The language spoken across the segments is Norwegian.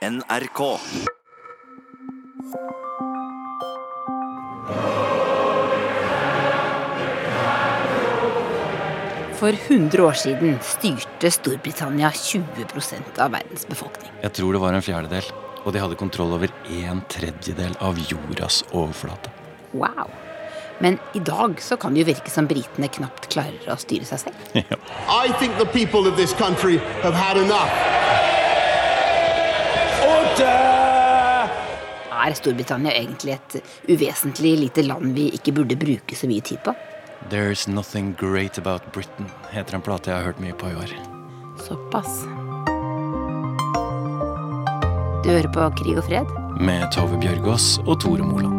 NRK. For 100 år siden styrte Storbritannia 20% av verdens befolkning. Jeg tror det var en fjerdedel. Og de hadde kontroll over en tredjedel av jordas overflate. Wow. Men i dag så kan det jo virke som britene knapt klarer å styre seg selv. I enough. Er Storbritannia egentlig et uvesentlig lite land vi ikke burde bruke så mye tid på? There's Nothing Great About Britain heter en plate jeg har hørt mye på i år. Såpass. Du hører på Krig og fred? Med Tove Bjørgaas og Tore Moland.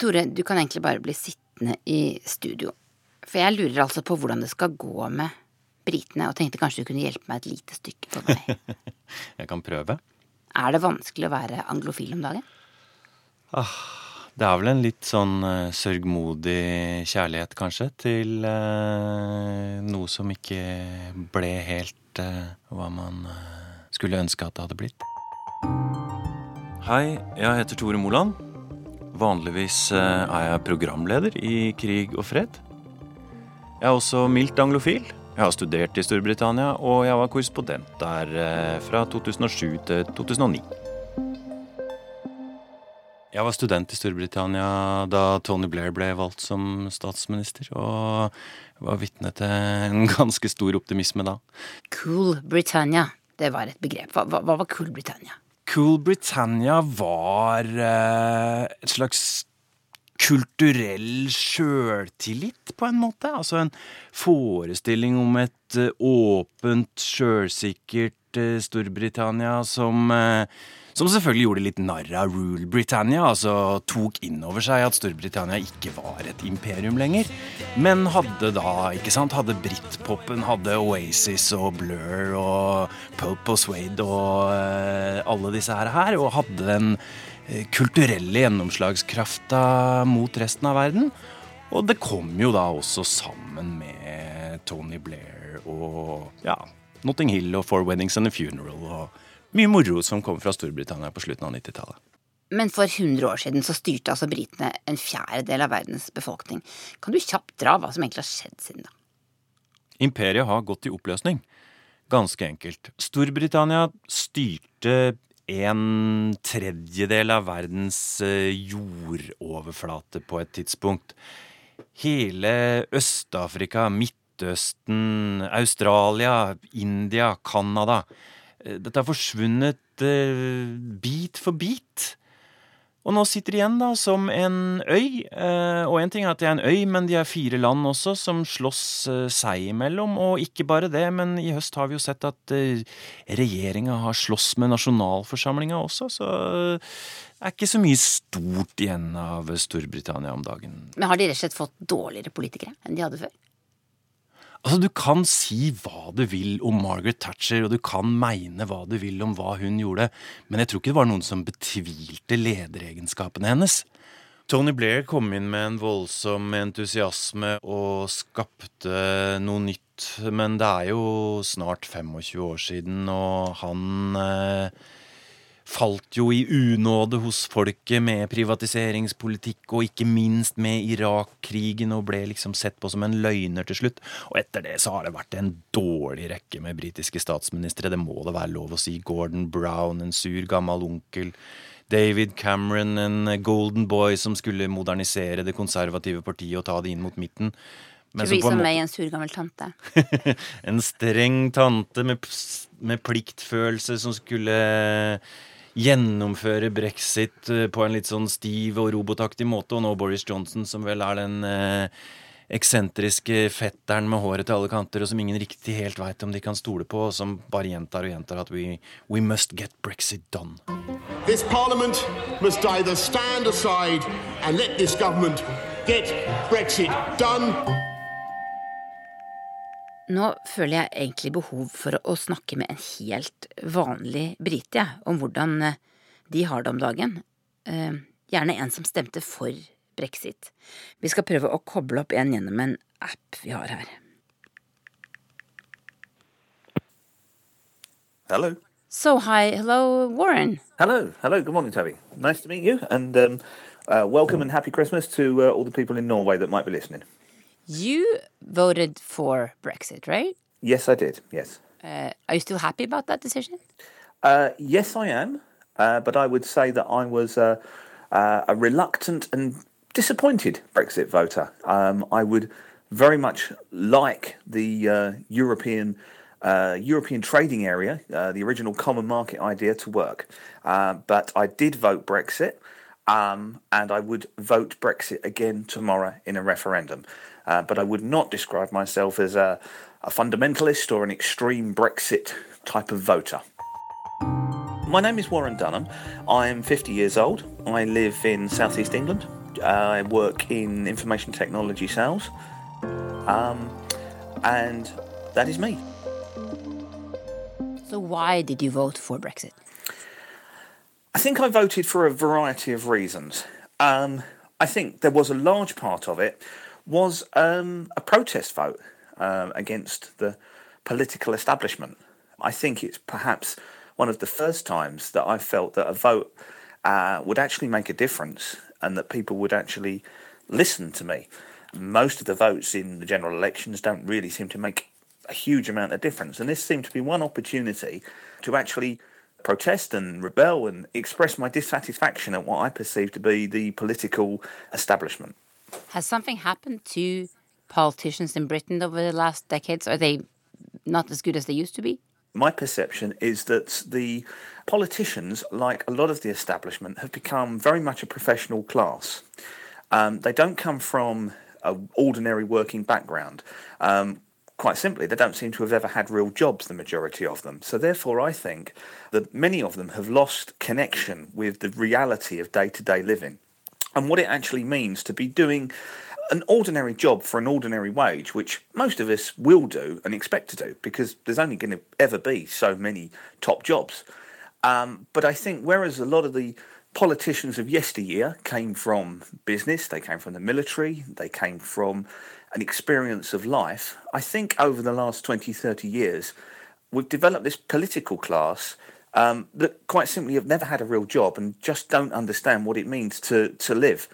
Tore, du kan egentlig bare bli sittende i studio. For jeg lurer altså på hvordan det skal gå med britene, og tenkte kanskje du kunne hjelpe meg et lite stykke på vei. Jeg kan prøve. er det vanskelig å være anglofil om dagen? Det er vel en litt sånn uh, sørgmodig kjærlighet, kanskje, til uh, noe som ikke ble helt uh, hva man skulle ønske at det hadde blitt. Hei, jeg heter Tore Moland. Vanligvis er jeg programleder i Krig og fred. Jeg er også mildt anglofil. Jeg har studert i Storbritannia, og jeg var korrespondent der eh, fra 2007 til 2009. Jeg var student i Storbritannia da Tony Blair ble valgt som statsminister, og var vitne til en ganske stor optimisme da. Cool Britannia, det var et begrep. Hva, hva, hva var Cool Britannia? Cool Britannia var eh, et slags kulturell sjøltillit, på en måte. Altså en forestilling om et eh, åpent, sjølsikkert eh, Storbritannia som eh, som selvfølgelig gjorde litt narr av Rule Britannia, altså tok inn over seg at Storbritannia ikke var et imperium lenger. Men hadde da, ikke sant, hadde britpopen, hadde Oasis og Blur og Pulp og Suede og alle disse her, og hadde eh, kulturelle gjennomslagskrafta mot resten av verden. Og det kom jo da også sammen med Tony Blair og ja, Notting Hill og Four Weddings and a Funeral og mye moro som kom fra Storbritannia på slutten av 90-tallet. Men for 100 år siden så styrte altså britene en fjerdedel av verdens befolkning. Kan du kjapt dra hva som egentlig har skjedd siden da? Imperiet har gått i oppløsning. Ganske enkelt. Storbritannia styrte en tredjedel av verdens eh, jordoverflate på et tidspunkt. Hele Øst-Afrika, Midtøsten, Australia, India, Canada. Eh, Dette har forsvunnet eh, bit for bit. Og nå sitter de igjen da som en øy. Eh, og én ting er at det er en øy, men de er fire land også som slåss eh, seg imellom. Og ikke bare det, men i høst har vi jo sett at eh, regjeringa har slåss med nasjonalforsamlinga også, så det er ikke så mye stort igjen av Storbritannia om dagen. Men har de rett og slett fått dårligere politikere enn de hadde før? Altså, Du kan si hva du vil om Margaret Thatcher, og du kan mene hva du vil om hva hun gjorde, men jeg tror ikke det var noen som betvilte lederegenskapene hennes. Tony Blair kom inn med en voldsom entusiasme og skapte noe nytt, men det er jo snart 25 år siden, og han eh, falt jo i unåde hos folket med privatiseringspolitikk og ikke minst med Irak-krigen og ble liksom sett på som en løgner til slutt. Og etter det så har det vært en dårlig rekke med britiske statsministre. Det må det være lov å si. Gordon Brown, en sur gammel onkel. David Cameron, en golden boy som skulle modernisere det konservative partiet og ta det inn mot midten. Men en måte- May, en sur gammel tante. en streng tante med, med pliktfølelse som skulle gjennomføre brexit eh, på en litt sånn stiv og robotaktig måte, og nå Boris Johnson, som vel er den eh, eksentriske fetteren med håret til alle kanter, og som ingen riktig helt veit om de kan stole på, og som bare gjentar og gjentar at we, we must get brexit done. This parliament must either stand aside and let this government get Brexit done. Nå føler jeg egentlig behov for å snakke med en helt vanlig brite, jeg, om hvordan eh, de har det om dagen. Eh, Gjerne en som stemte for brexit. Vi skal prøve å koble opp en gjennom en app vi har her. Hello. So, hi, hello, Warren. Hello. Hello. Good morning, Toby. Nice to meet you, and um, uh, welcome and happy Christmas to uh, all the people in Norway that might be listening. You voted for Brexit, right? Yes, I did. Yes. Uh, are you still happy about that decision? Uh, yes, I am. Uh, but I would say that I was uh, uh, a reluctant and disappointed Brexit voter. Um, I would very much like the uh, European uh, European trading area, uh, the original common market idea, to work. But I did vote Brexit, um, and I would vote Brexit again tomorrow in a referendum. Uh, but I would not describe myself as a, a fundamentalist or an extreme Brexit type of voter. My name is Warren Dunham. I'm 50 years old. I live in southeast England. I work in information technology sales. Um, and that is me. So, why did you vote for Brexit? I think I voted for a variety of reasons. Um, I think there was a large part of it was um, a protest vote uh, against the political establishment. I think it's perhaps one of the first times that I felt that a vote uh, would actually make a difference and that people would actually listen to me. Most of the votes in the general elections don't really seem to make a huge amount of difference, and this seemed to be one opportunity to actually protest and rebel and express my dissatisfaction at what I perceive to be the political establishment. Has something happened to politicians in Britain over the last decades? Are they not as good as they used to be? My perception is that the politicians, like a lot of the establishment, have become very much a professional class. Um, they don't come from an ordinary working background. Um, quite simply, they don't seem to have ever had real jobs, the majority of them. So, therefore, I think that many of them have lost connection with the reality of day to day living and what it actually means to be doing an ordinary job for an ordinary wage, which most of us will do and expect to do because there's only going to ever be so many top jobs. Um, but I think whereas a lot of the politicians of yesteryear came from business, they came from the military, they came from an experience of life, I think over the last 20, 30 years, we've developed this political class um, that quite simply have never had a real job and just don't understand what it means to, to live.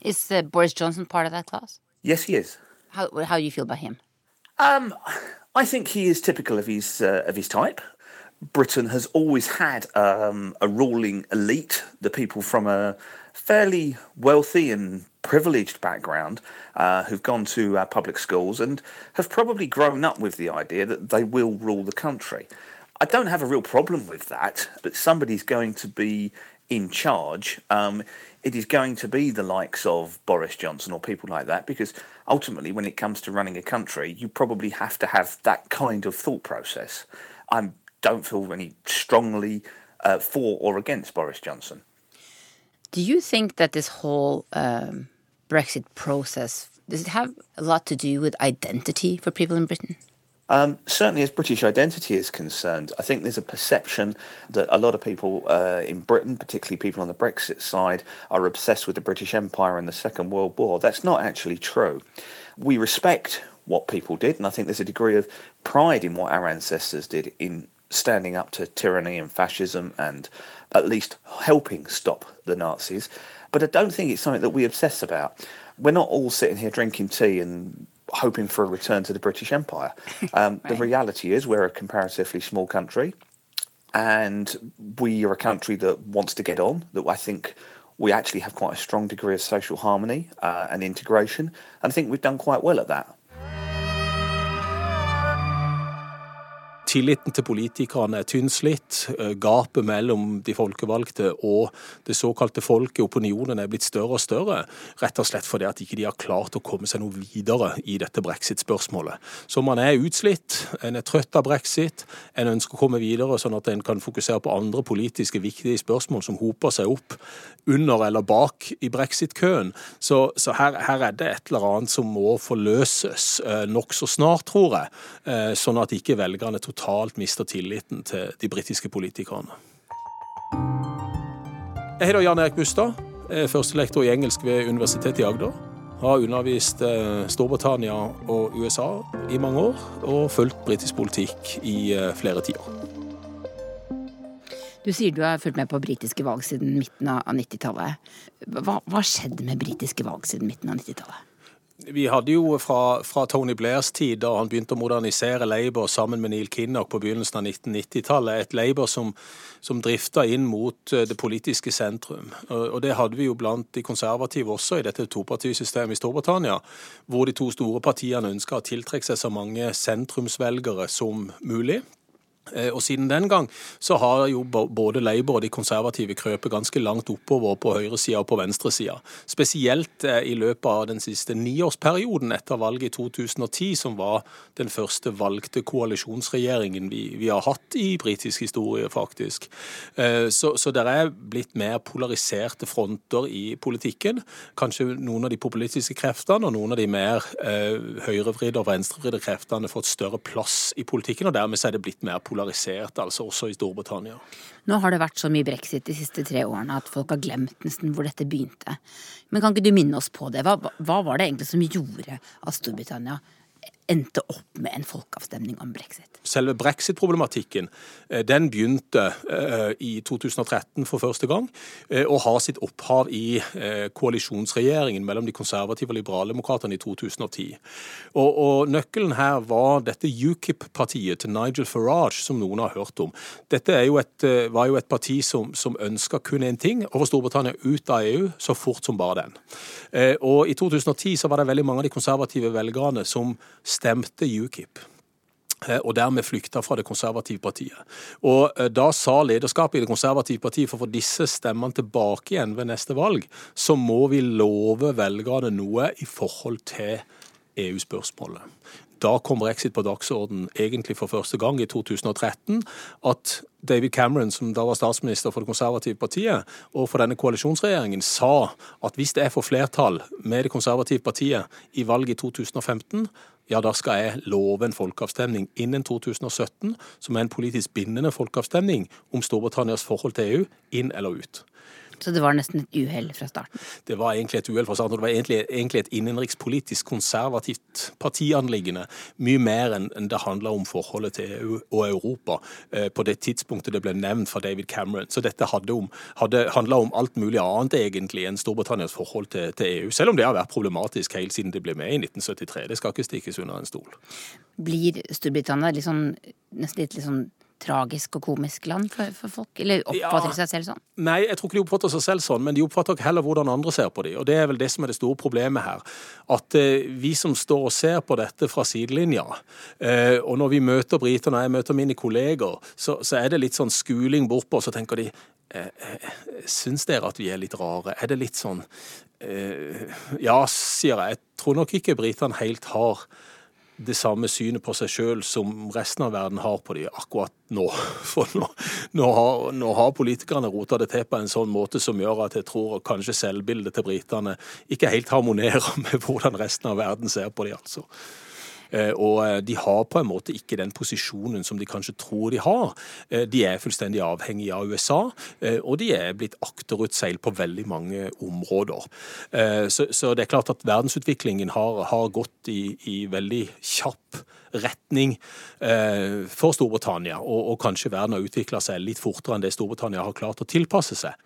Is uh, Boris Johnson part of that class? Yes, he is. How, how do you feel about him? Um, I think he is typical of his uh, of his type. Britain has always had um, a ruling elite, the people from a fairly wealthy and privileged background uh, who've gone to uh, public schools and have probably grown up with the idea that they will rule the country. I don't have a real problem with that, but somebody's going to be in charge. Um, it is going to be the likes of Boris Johnson or people like that, because ultimately, when it comes to running a country, you probably have to have that kind of thought process. I don't feel any strongly uh, for or against Boris Johnson. Do you think that this whole um, Brexit process does it have a lot to do with identity for people in Britain? Um, certainly, as British identity is concerned, I think there's a perception that a lot of people uh, in Britain, particularly people on the Brexit side, are obsessed with the British Empire and the Second World War. That's not actually true. We respect what people did, and I think there's a degree of pride in what our ancestors did in standing up to tyranny and fascism and at least helping stop the Nazis. But I don't think it's something that we obsess about. We're not all sitting here drinking tea and hoping for a return to the British Empire. Um, right. The reality is, we're a comparatively small country, and we are a country that wants to get on. That I think we actually have quite a strong degree of social harmony uh, and integration, and I think we've done quite well at that. Tilliten til politikerne er tynnslitt. Eh, gapet mellom de folkevalgte og det såkalte folket, opinionen, er blitt større og større. Rett og slett fordi at ikke de har klart å komme seg noe videre i dette brexit-spørsmålet. Så man er utslitt, en er trøtt av brexit, en ønsker å komme videre sånn at en kan fokusere på andre politiske viktige spørsmål som hoper seg opp under eller bak i brexit-køen. Så, så her, her, er det et eller annet som må forløses eh, nokså snart, tror jeg. Eh, sånn at ikke velgerne totalt totalt mista tilliten til de britiske politikerne. Jeg heter Jan Erik Bustad. Er førstelektor i engelsk ved Universitetet i Agder. Har undervist eh, Storbritannia og USA i mange år, og fulgt britisk politikk i eh, flere tiår. Du sier du har fulgt med på britiske valg siden midten av 90-tallet. Hva har skjedd med britiske valg siden midten av 90-tallet? Vi hadde jo fra, fra, Tony Blairs tid, da han begynte å modernisere Labour sammen med Neil Kinnock på begynnelsen av 1990-tallet, et Labour som, som drifta inn mot eh, det politiske sentrum. Og Det hadde vi jo blant de konservative også i dette topartisystemet i Storbritannia, hvor de to store partiene ønska å tiltrekke seg så mange sentrumsvelgere som mulig. Eh, og Siden den gang så har jo både Labour og de konservative krøpet ganske langt oppover på høyresida og på venstresida. Spesielt eh, i løpet av den siste niårsperioden etter valget i 2010, som var den første valgte koalisjonsregjeringen vi, vi har hatt i britisk historie, faktisk. Eh, så, så det er blitt mer polariserte fronter i politikken. Kanskje noen av de populistiske kreftene og noen av de mer høyrevridde og venstrevridde kreftene har fått større plass i politikken, og dermed er det blitt mer polarisert polarisert, altså også i Storbritannia. Nå har det vært så mye brexit de siste tre årene at folk har glemt nesten hvor dette begynte. Men kan ikke du minne oss på det? Hva, hva var det egentlig som gjorde at Storbritannia endte opp med en folkeavstemning om brexit? Selve brexit-problematikken eh, den begynte eh, i 2013 for første gang, eh, og har sitt opphav i koalisjonsregjeringen mellom de konservative og liberaldemokratene i 2010. Og, og Nøkkelen her var dette UKIP-partiet til Nigel Farage, som noen har hørt om. Dette jo et, var jo et parti som, som ønska kun én ting, å få Storbritannia ut av EU så fort som bare den. Og I 2010 så var det veldig mange av de konservative velgerne som stemte UKIP eh, og dermed flykta fra det konservative partiet. Og eh, Da sa lederskapet i det konservative partiet for å få disse stemmene tilbake igjen ved neste valg, så må vi love velgerne noe i forhold til EU-spørsmålet. Da kom brexit på dagsorden egentlig for første gang i 2013. At David Cameron, som da var statsminister for det konservative partiet, og for denne koalisjonsregjeringen, sa at hvis det er for flertall med det konservative partiet i valget i 2015, ja, da skal jeg love en folkeavstemning innen 2017, som er en politisk bindende folkeavstemning om Storbritannias forhold til EU, inn eller ut. Så det var nesten et uhell fra starten? Det var egentlig et uhell fra starten. Og Det var egentlig, egentlig et innenrikspolitisk konservativt partianliggende. Mye mer enn det handla om forholdet til EU og Europa eh, på det tidspunktet det ble nevnt fra David Cameron. Så dette hadde, om, hadde handla om alt mulig annet egentlig enn Storbritannias forhold til, til, EU. Selv om det har vært problematisk helt siden det ble med i 1973. Det skal ikke stikkes under en stol. Blir Storbritannia litt sånn, nesten litt, litt sånn tragisk og komisk land for, for folk? Eller oppfatter de seg selv sånn? Nei, jeg tror ikke de oppfatter seg selv sånn, men de oppfatter heller hvordan andre ser på dem. Og det er vel det som er det store problemet her. At eh, vi som står og ser på dette fra sidelinja, eh, og når vi møter briter, når jeg møter mine kolleger, så, så er det litt sånn skuling bortpå, så tenker de eh, eh, Syns dere at vi er litt rare? Er det litt sånn eh, Ja, sier jeg. Jeg tror nok ikke britene helt har det samme synet på seg sjøl som resten av verden har på dem akkurat nå. For nå, nå, har, nå har, politikerne rota det til på en sånn måte som gjør at jeg tror kanskje selvbildet til britene ikke helt harmonerer med hvordan resten av verden ser på dem, altså. Eh, og eh, de har på en måte ikke den posisjonen som de kanskje tror de har. Eh, de er fullstendig avhengige av USA, og de er blitt akterutseilt på veldig mange områder. Så, det er klart at verdensutviklingen har, gått i, i, veldig kjapp retning for Storbritannia, og, og kanskje verden har utvikla seg litt fortere enn det Storbritannia har klart å tilpasse seg.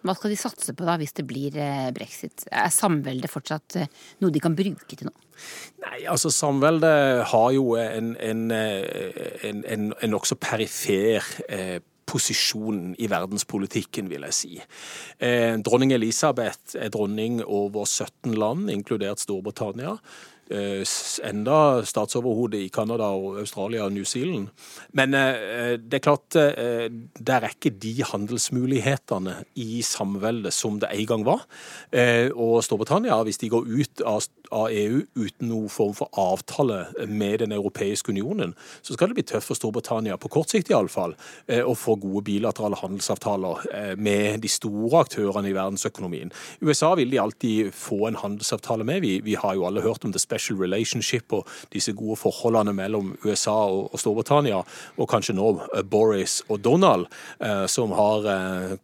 Hva skal de satse på da, hvis det blir eh, brexit? Er samveldet fortsatt eh, noe de kan bruke til noe? Nei, altså Samveldet har jo en, en, eh, en, en, en nokså perifer eh, posisjon i verdenspolitikken, vil jeg si. Eh, dronning Elisabeth er dronning over 17 land, inkludert Storbritannia. Eh, enda statsoverhode i Canada og Australia og New Zealand. Men eh, det er klart, eh, der er ikke de handelsmulighetene i samveldet som det en gang var. Og Storbritannia, hvis de går ut av EU uten noen form for avtale med Den europeiske unionen, så skal det bli tøft for Storbritannia, på kort sikt iallfall, å få gode bilaterale handelsavtaler med de store aktørene i verdensøkonomien. USA vil de alltid få en handelsavtale med. Vi, vi har jo alle hørt om det special relationship og disse gode forholdene mellom USA og, Storbritannia, og kanskje nå Boris og Donald, som har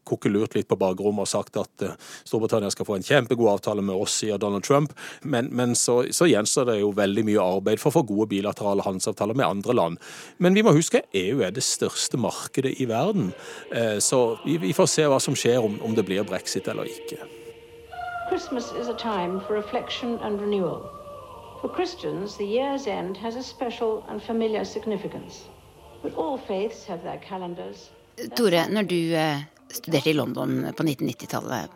kokkelurt litt på bakrommet og sagt at Storbritannia skal få en kjempegod avtale med oss, sier Donald Trump. Men, men så, så gjenstår det jo veldig mye arbeid for å få gode bilaterale handelsavtaler med andre land. Men vi må huske EU er det største markedet i verden. Så vi, får se hva som skjer om det blir brexit eller ikke. Christmas is a time for reflection and renewal. For Christians, the year's end has a special and familiar significance. But all faiths have their calendars. Tore, når du eh, studerte i London på 1990-tallet,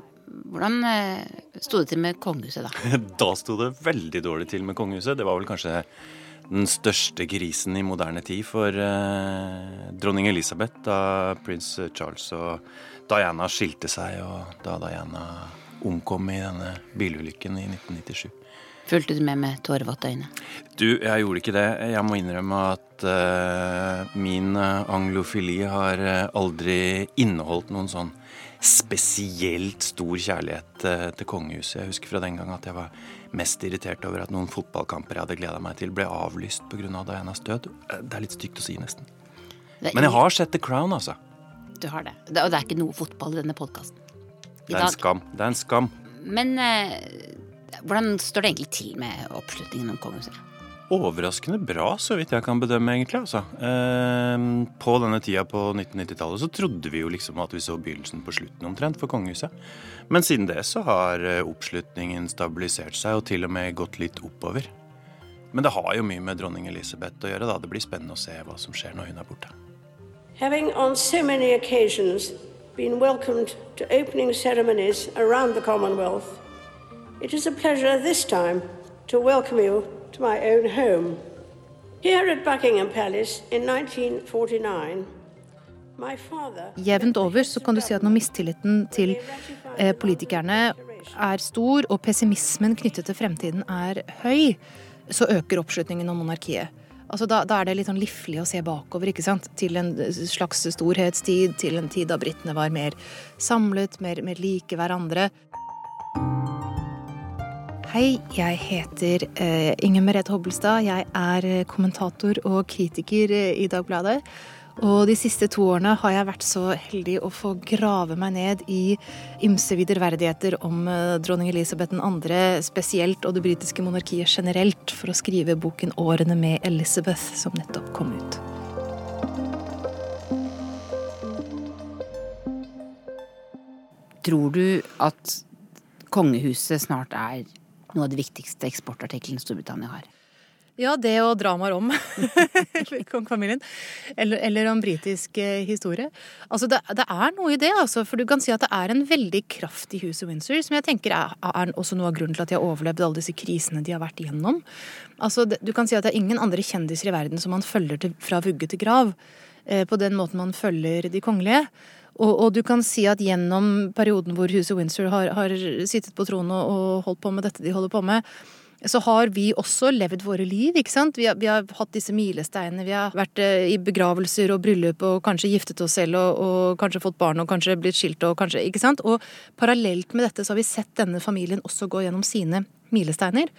hvordan eh, sto det til med kongehuset da? Da sto det veldig dårlig til med kongehuset. Det var vel kanskje den største krisen i moderne tid for eh, dronning Elisabeth da prins Charles og Diana skilte seg, og da Diana omkom i denne bilulykken i 1997. Fulgte du med med tårevåte øyne? Du, jeg gjorde ikke det. Jeg må innrømme at uh, min anglofili har aldri inneholdt noen sånn spesielt stor kjærlighet uh, til kongehuset. Jeg husker fra den gang at jeg var mest irritert over at noen fotballkamper jeg hadde gleda meg til, ble avlyst pga. Av Dianas død. Det er litt stygt å si, nesten. Men jeg har sett The Crown, altså. Du har det. Og det er ikke noe fotball i denne podkasten. Det er en skam. Det er en skam. Men eh, hvordan står det egentlig til med oppslutningen om kongehuset? Overraskende bra, så vidt jeg kan bedømme, egentlig. altså. Eh, på denne tida på 1990-tallet så trodde vi jo liksom at vi så begynnelsen på slutten omtrent for kongehuset. Men siden det så har eh, oppslutningen stabilisert seg og til og med gått litt oppover. Men det har jo mye med dronning Elisabeth å gjøre. da. Det blir spennende å se hva som skjer når hun er borte. Having on so many occasions been welcomed to opening ceremonies around the Commonwealth, it is a pleasure this time to welcome you to my own home. Here at Buckingham Palace in 1949 Jevnt over så kan du si at når mistilliten til eh, politikerne er stor, og pessimismen knyttet til fremtiden er høy, så øker oppslutningen om monarkiet. Altså da, da, er det litt sånn liflig å se bakover, ikke sant? Til en slags storhetstid, til en tid da britene var mer samlet, mer, mer like hverandre. Hei, jeg heter uh, Inger Merete Hobbelstad. Jeg er kommentator og kritiker eh, i Dagbladet. Og de siste to årene har jeg vært så heldig å få grave meg ned i ymse viderverdigheter om eh, dronning Elisabeth 2. spesielt, og det britiske monarkiet generelt, for å skrive boken 'Årene med Elizabeth', som nettopp kom ut. Tror du at kongehuset snart er noe av de viktigste eksportartiklene Storbritannia har? Ja, det og dramaer om kongefamilien. Eller, eller, om britisk eh, historie. Altså, det, det, er noe i det, altså. For du kan si at det er en veldig kraft i huset Windsor, som jeg tenker er, er, også noe av grunnen til at de har overlevd alle disse krisene de har vært igjennom. Altså, det, du kan si at det er ingen andre kjendiser i verden som man følger til, fra vugge til grav. Eh, på den måten man følger de kongelige. Og, og, du kan si at gjennom perioden hvor huset Windsor har, har sittet på tronen og, og holdt på med dette de holder på med, så har vi også levd våre liv. ikke sant? Vi har, vi har hatt disse milesteinene. Vi har vært eh, i begravelser og bryllup og kanskje giftet oss selv og, og, kanskje fått barn og kanskje blitt skilt og kanskje Ikke sant? Og parallelt med dette så har vi sett denne familien også gå gjennom sine milesteiner.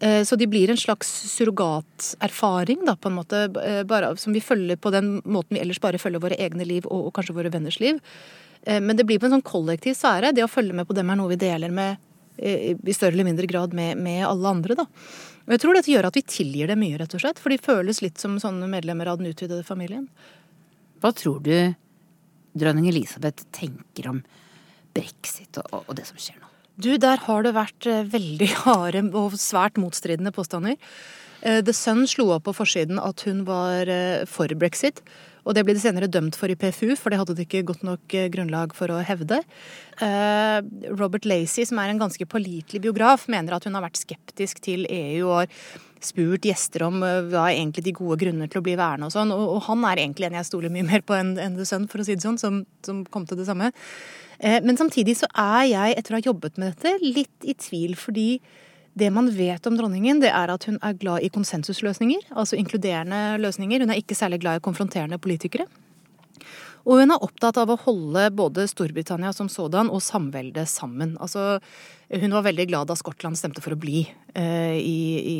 Eh, så de blir en slags surrogaterfaring, da, på en måte, eh, bare, som vi følger på den måten vi ellers bare følger våre egne liv og, og kanskje våre venners liv. Men det blir på en sånn kollektiv sfære. Det å følge med på dem er noe vi deler med i større eller mindre grad med, med, alle andre. da. Og jeg tror dette gjør at vi tilgir det mye, rett og slett. For de føles litt som sånne medlemmer av den utvidede familien. Hva tror du dronning Elisabeth tenker om brexit og, og det som skjer nå? Du, der har det vært eh, veldig harde og svært motstridende påstander. Eh, The Sun slo opp på forsiden at hun var eh, for brexit. Og det ble de senere dømt for i PFU, for det hadde de ikke godt nok grunnlag for å hevde. Robert Lacey, som er en ganske pålitelig biograf, mener at hun har vært skeptisk til EU og spurt gjester om eh, hva er egentlig de gode grunner til å bli værende og sånn. Og, han er egentlig en jeg stoler mye mer på enn The Sun, for å si det sånn, som, som kom til det samme. Men samtidig så er jeg, etter å ha jobbet med dette, litt i tvil fordi det man vet om dronningen, det er at hun er glad i konsensusløsninger, altså inkluderende løsninger. Hun er ikke særlig glad i konfronterende politikere. Og hun er opptatt av å holde både Storbritannia som sådan og samveldet sammen. Altså, hun var veldig glad da Skottland stemte for å bli eh, i, i,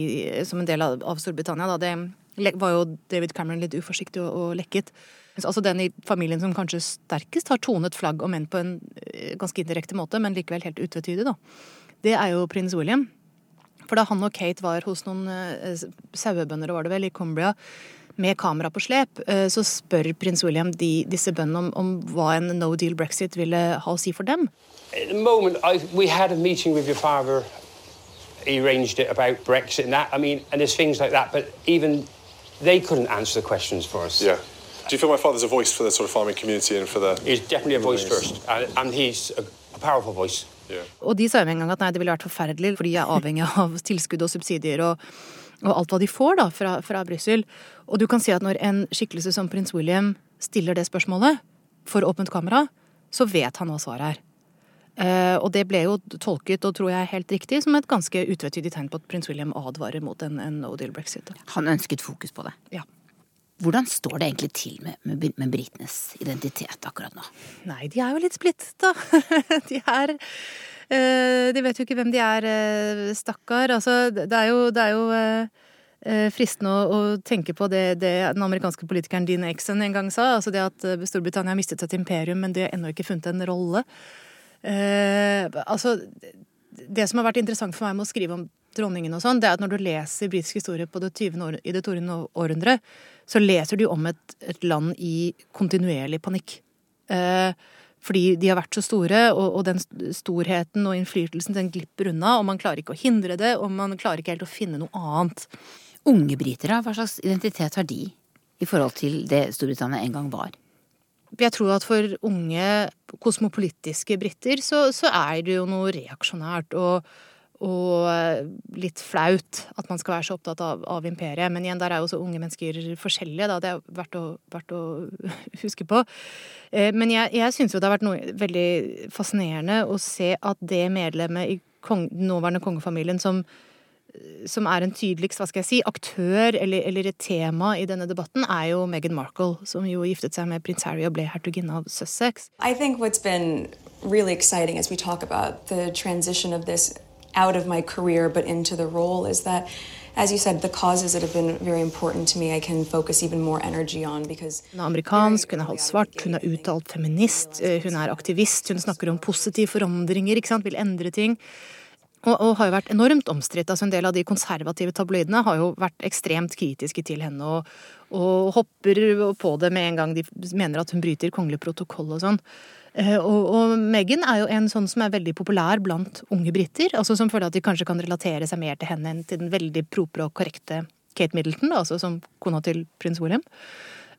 som en del av, av Storbritannia. Da. Det var jo David Cameron litt uforsiktig og, og lekket. Altså den i familien som kanskje sterkest har tonet flagg og menn på en eh, ganske indirekte måte, men likevel helt utvetydig, da. Det er jo prins William. For da han og Kate var hos noen eh, sauebønder, var det vel, i Cumbria, med kamera på slep, eh, så spør prins William de, disse bøndene om, om, hva en no deal brexit ville ha å si for dem. Moment, I, we had a meeting with your father. He arranged it about Brexit and that. I mean, and there's things like that, but even they couldn't answer the questions for us. Yeah. Do you feel my father's a voice for the sort of farming community and for the... He's definitely a voice first, and, and he's a, a powerful voice. Yeah. Og de sa jo en gang at nei, det ville vært forferdelig, for de er avhengig av tilskudd og subsidier og, og alt hva de får da fra, fra Brussel. Og du kan si at når en skikkelse som prins William stiller det spørsmålet for åpent kamera, så vet han hva svaret er. Uh, og det ble jo tolket, og tror jeg helt riktig, som et ganske utvetydig tegn på at prins William advarer mot en, en no deal brexit. Han ønsket fokus på det. Ja. Hvordan står det egentlig til med, med, med britenes identitet akkurat nå? Nei, de er jo litt splittet, da. de er De vet jo ikke hvem de er, uh, stakkar. Altså, det er jo, det jo uh, fristende å, å, tenke på det, det, den amerikanske politikeren Dean Exon en gang sa. Altså det at Storbritannia har mistet et imperium, men de har ennå ikke funnet en rolle. altså, det som har vært interessant for meg med å skrive om dronningen og sånn, det er at når du leser britisk historie på det 20. År, i det 20. århundret, så leser du om et, et land i kontinuerlig panikk. Eh, fordi de har vært så store, og, og, den storheten og innflytelsen den glipper unna, og man klarer ikke å hindre det, og man klarer ikke helt å finne noe annet. Unge britere, hva slags identitet har de i forhold til det Storbritannia en gang var? Jeg tror at for unge kosmopolitiske briter så, så er det jo noe reaksjonært. og og eh, litt flaut at man skal være så opptatt av, av imperiet. Men igjen, der er jo også unge mennesker forskjellige, da. Det er verdt å, verdt å huske på. Eh, men jeg, jeg syns jo det har vært noe veldig fascinerende å se at det medlemmet i kong, nåværende kongefamilien som, som er en tydeligst hva skal jeg si, aktør eller, eller, et tema i denne debatten, er jo Meghan Markle, som jo giftet seg med prins Harry og ble hertuginne av Sussex. I think what's been really exciting as we talk about the transition of this out of my career but into the role is that as you said, the causes that have been very important to me, I can focus even more energy on because Hun er amerikansk, hun er halvt svart, hun er uttalt feminist, hun er aktivist, hun snakker om positive forandringer, ikke sant, vil endre ting. Og, og har jo vært enormt omstridt. Altså en del av de konservative tabloidene har jo vært ekstremt kritiske til henne og, og hopper på det med en gang de mener at hun bryter kongelig protokoll og sånn. Eh, og, og Meghan er jo en sånn som er veldig populær blant unge briter. Altså som føler at de kanskje kan relatere seg mer til henne enn til den veldig propre og korrekte Kate Middleton, altså som kona til prins William.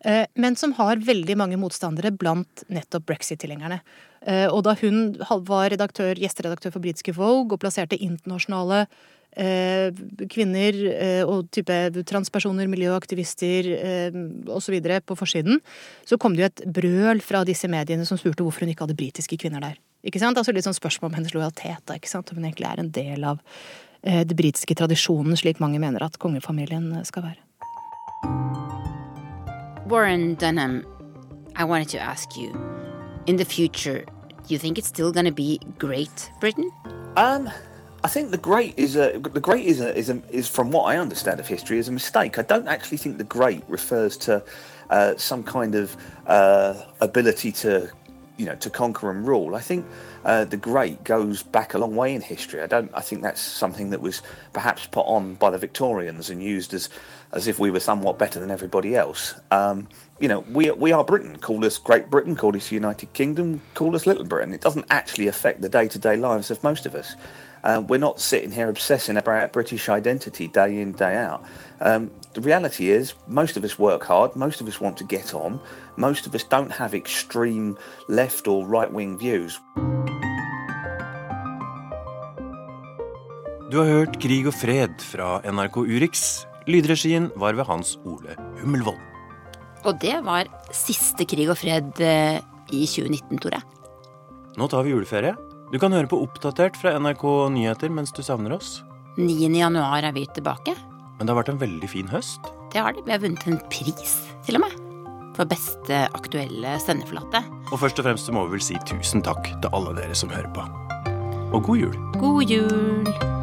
Eh, men som har veldig mange motstandere blant nettopp brexit-tilhengerne. Eh, og da hun var redaktør, gjesteredaktør for britiske Vogue og plasserte internasjonale kvinner eh, og type transpersoner, miljøaktivister eh, osv. på forsiden, så kom det jo et brøl fra disse mediene som spurte hvorfor hun ikke hadde britiske kvinner der. Ikke sant? Altså Litt sånn spørsmål om hennes lojalitet, da, ikke sant? om hun egentlig er en del av den det britiske tradisjonen, slik mange mener at kongefamilien skal være. Warren Dunham, I wanted to ask you, in the future, do you think it's still going to be Great Britain? Um, I think the great is a the great is a, is a, is from what I understand of history is a mistake. I don't actually think the great refers to uh, some kind of uh, ability to you know to conquer and rule. I think uh, the great goes back a long way in history. I don't. I think that's something that was perhaps put on by the Victorians and used as as if we were somewhat better than everybody else. Um, you know, we we are Britain. Call us Great Britain. Call us United Kingdom. Call us Little Britain. It doesn't actually affect the day to day lives of most of us. Uh, we're not sitting here obsessing about British identity day in, day out. Um, the reality is, most of us work hard, most of us want to get on, most of us don't have extreme left or right wing views. Du har hørt Krig og fred fra NRK Urix. Lydregien var ved Hans Ole Hummelvold. Og det var siste Krig og fred eh, i 2019, Tore. Nå tar vi juleferie. Du kan høre på Oppdatert fra NRK Nyheter mens du savner oss. 9. januar er vi tilbake. Men det har vært en veldig fin høst. Det har det. Vi har vunnet en pris, til og med. for beste aktuelle sendeflate. Og først og fremst så må vi vel si tusen takk til alle dere som hører på. Og god jul. God jul!